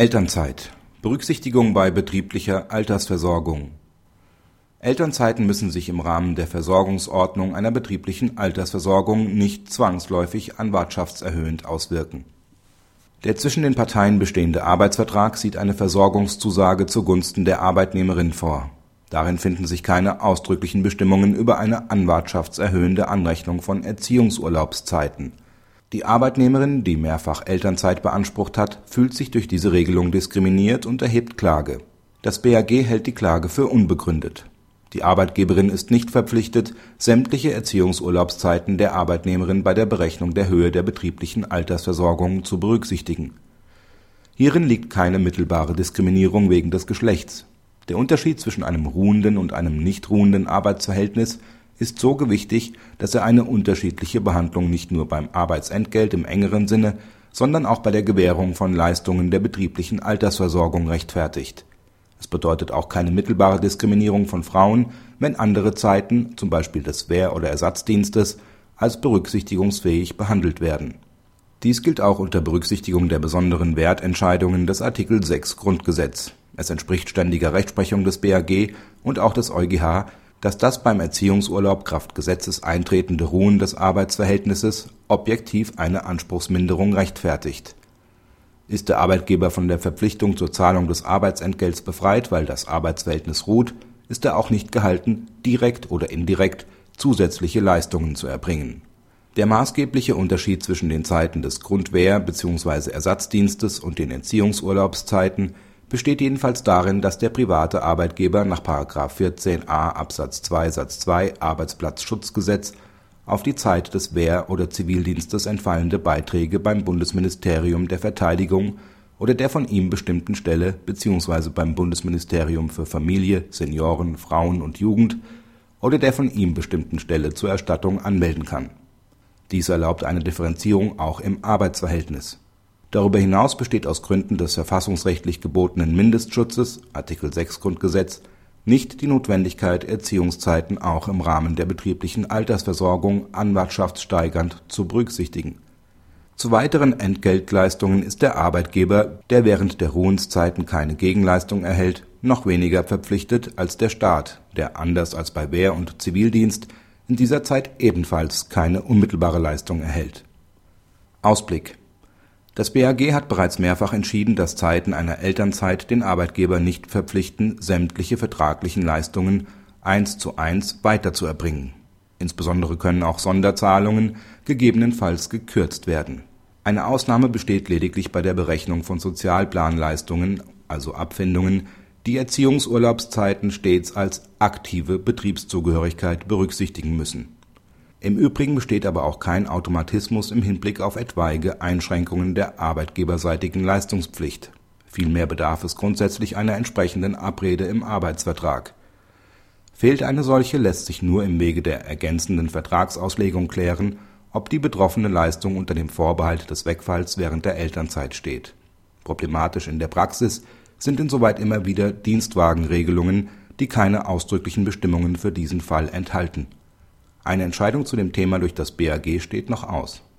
Elternzeit Berücksichtigung bei betrieblicher Altersversorgung Elternzeiten müssen sich im Rahmen der Versorgungsordnung einer betrieblichen Altersversorgung nicht zwangsläufig anwartschaftserhöhend auswirken. Der zwischen den Parteien bestehende Arbeitsvertrag sieht eine Versorgungszusage zugunsten der Arbeitnehmerin vor. Darin finden sich keine ausdrücklichen Bestimmungen über eine anwartschaftserhöhende Anrechnung von Erziehungsurlaubszeiten die Arbeitnehmerin, die mehrfach Elternzeit beansprucht hat, fühlt sich durch diese Regelung diskriminiert und erhebt Klage. Das BAG hält die Klage für unbegründet. Die Arbeitgeberin ist nicht verpflichtet, sämtliche Erziehungsurlaubszeiten der Arbeitnehmerin bei der Berechnung der Höhe der betrieblichen Altersversorgung zu berücksichtigen. Hierin liegt keine mittelbare Diskriminierung wegen des Geschlechts. Der Unterschied zwischen einem ruhenden und einem nicht ruhenden Arbeitsverhältnis ist so gewichtig, dass er eine unterschiedliche Behandlung nicht nur beim Arbeitsentgelt im engeren Sinne, sondern auch bei der Gewährung von Leistungen der betrieblichen Altersversorgung rechtfertigt. Es bedeutet auch keine mittelbare Diskriminierung von Frauen, wenn andere Zeiten, zum Beispiel des Wehr oder Ersatzdienstes, als berücksichtigungsfähig behandelt werden. Dies gilt auch unter Berücksichtigung der besonderen Wertentscheidungen des Artikel 6 Grundgesetz. Es entspricht ständiger Rechtsprechung des BAG und auch des EuGH dass das beim Erziehungsurlaub kraft Gesetzes eintretende Ruhen des Arbeitsverhältnisses objektiv eine Anspruchsminderung rechtfertigt. Ist der Arbeitgeber von der Verpflichtung zur Zahlung des Arbeitsentgelts befreit, weil das Arbeitsverhältnis ruht, ist er auch nicht gehalten, direkt oder indirekt zusätzliche Leistungen zu erbringen. Der maßgebliche Unterschied zwischen den Zeiten des Grundwehr bzw. Ersatzdienstes und den Erziehungsurlaubszeiten besteht jedenfalls darin, dass der private Arbeitgeber nach § 14a Absatz 2 Satz 2 Arbeitsplatzschutzgesetz auf die Zeit des Wehr oder Zivildienstes entfallende Beiträge beim Bundesministerium der Verteidigung oder der von ihm bestimmten Stelle bzw. beim Bundesministerium für Familie, Senioren, Frauen und Jugend oder der von ihm bestimmten Stelle zur Erstattung anmelden kann. Dies erlaubt eine Differenzierung auch im Arbeitsverhältnis Darüber hinaus besteht aus Gründen des verfassungsrechtlich gebotenen Mindestschutzes (Artikel 6 Grundgesetz) nicht die Notwendigkeit, Erziehungszeiten auch im Rahmen der betrieblichen Altersversorgung anwartschaftssteigernd zu berücksichtigen. Zu weiteren Entgeltleistungen ist der Arbeitgeber, der während der Ruhenszeiten keine Gegenleistung erhält, noch weniger verpflichtet als der Staat, der anders als bei Wehr und Zivildienst in dieser Zeit ebenfalls keine unmittelbare Leistung erhält. Ausblick das BAG hat bereits mehrfach entschieden, dass Zeiten einer Elternzeit den Arbeitgeber nicht verpflichten, sämtliche vertraglichen Leistungen eins zu eins weiterzuerbringen. Insbesondere können auch Sonderzahlungen gegebenenfalls gekürzt werden. Eine Ausnahme besteht lediglich bei der Berechnung von Sozialplanleistungen, also Abfindungen, die Erziehungsurlaubszeiten stets als aktive Betriebszugehörigkeit berücksichtigen müssen im Übrigen besteht aber auch kein Automatismus im Hinblick auf etwaige Einschränkungen der arbeitgeberseitigen Leistungspflicht. Vielmehr bedarf es grundsätzlich einer entsprechenden Abrede im Arbeitsvertrag. Fehlt eine solche, lässt sich nur im Wege der ergänzenden Vertragsauslegung klären, ob die betroffene Leistung unter dem Vorbehalt des Wegfalls während der Elternzeit steht. Problematisch in der Praxis sind insoweit immer wieder Dienstwagenregelungen, die keine ausdrücklichen Bestimmungen für diesen Fall enthalten eine Entscheidung zu dem Thema durch das BAG steht noch aus